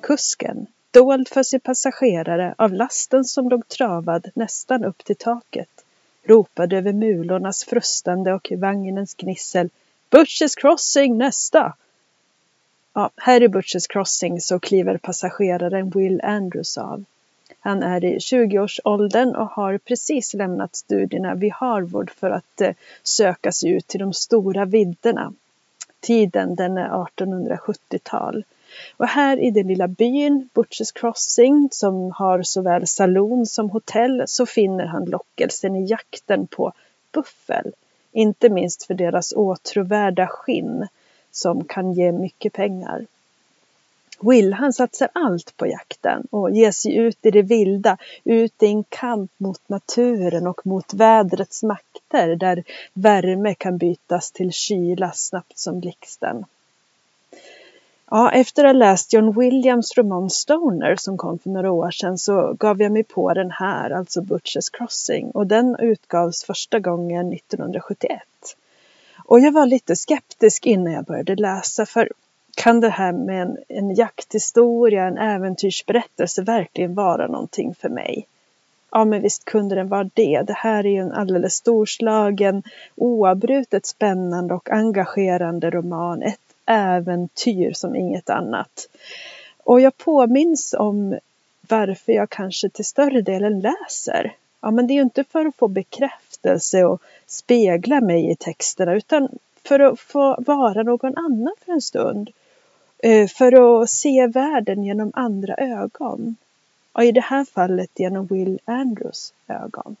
Kusken, dold för sin passagerare av lasten som låg travad nästan upp till taket, ropade över mulornas frustande och vagnens gnissel Butchers Crossing nästa! Ja, här i Butchers Crossing så kliver passageraren Will Andrews av. Han är i 20-årsåldern och har precis lämnat studierna vid Harvard för att eh, söka sig ut till de stora vidderna. Tiden den är 1870-tal. Och här i den lilla byn Butchers Crossing som har såväl salon som hotell så finner han lockelsen i jakten på buffel. Inte minst för deras åtråvärda skinn som kan ge mycket pengar. Will han satsar allt på jakten och ger sig ut i det vilda, ut i en kamp mot naturen och mot vädrets makter där värme kan bytas till kyla snabbt som blixten. Ja, efter att ha läst John Williams roman Stoner som kom för några år sedan så gav jag mig på den här, alltså Butchers Crossing och den utgavs första gången 1971. Och jag var lite skeptisk innan jag började läsa för kan det här med en, en jakthistoria, en äventyrsberättelse verkligen vara någonting för mig? Ja, men visst kunde den vara det. Det här är ju en alldeles storslagen, oavbrutet spännande och engagerande roman. Ett äventyr som inget annat. Och jag påminns om varför jag kanske till större delen läser. Ja, men det är ju inte för att få bekräftelse och spegla mig i texterna utan för att få vara någon annan för en stund. Eh, för att se världen genom andra ögon. Och i det här fallet genom Will Andrews ögon.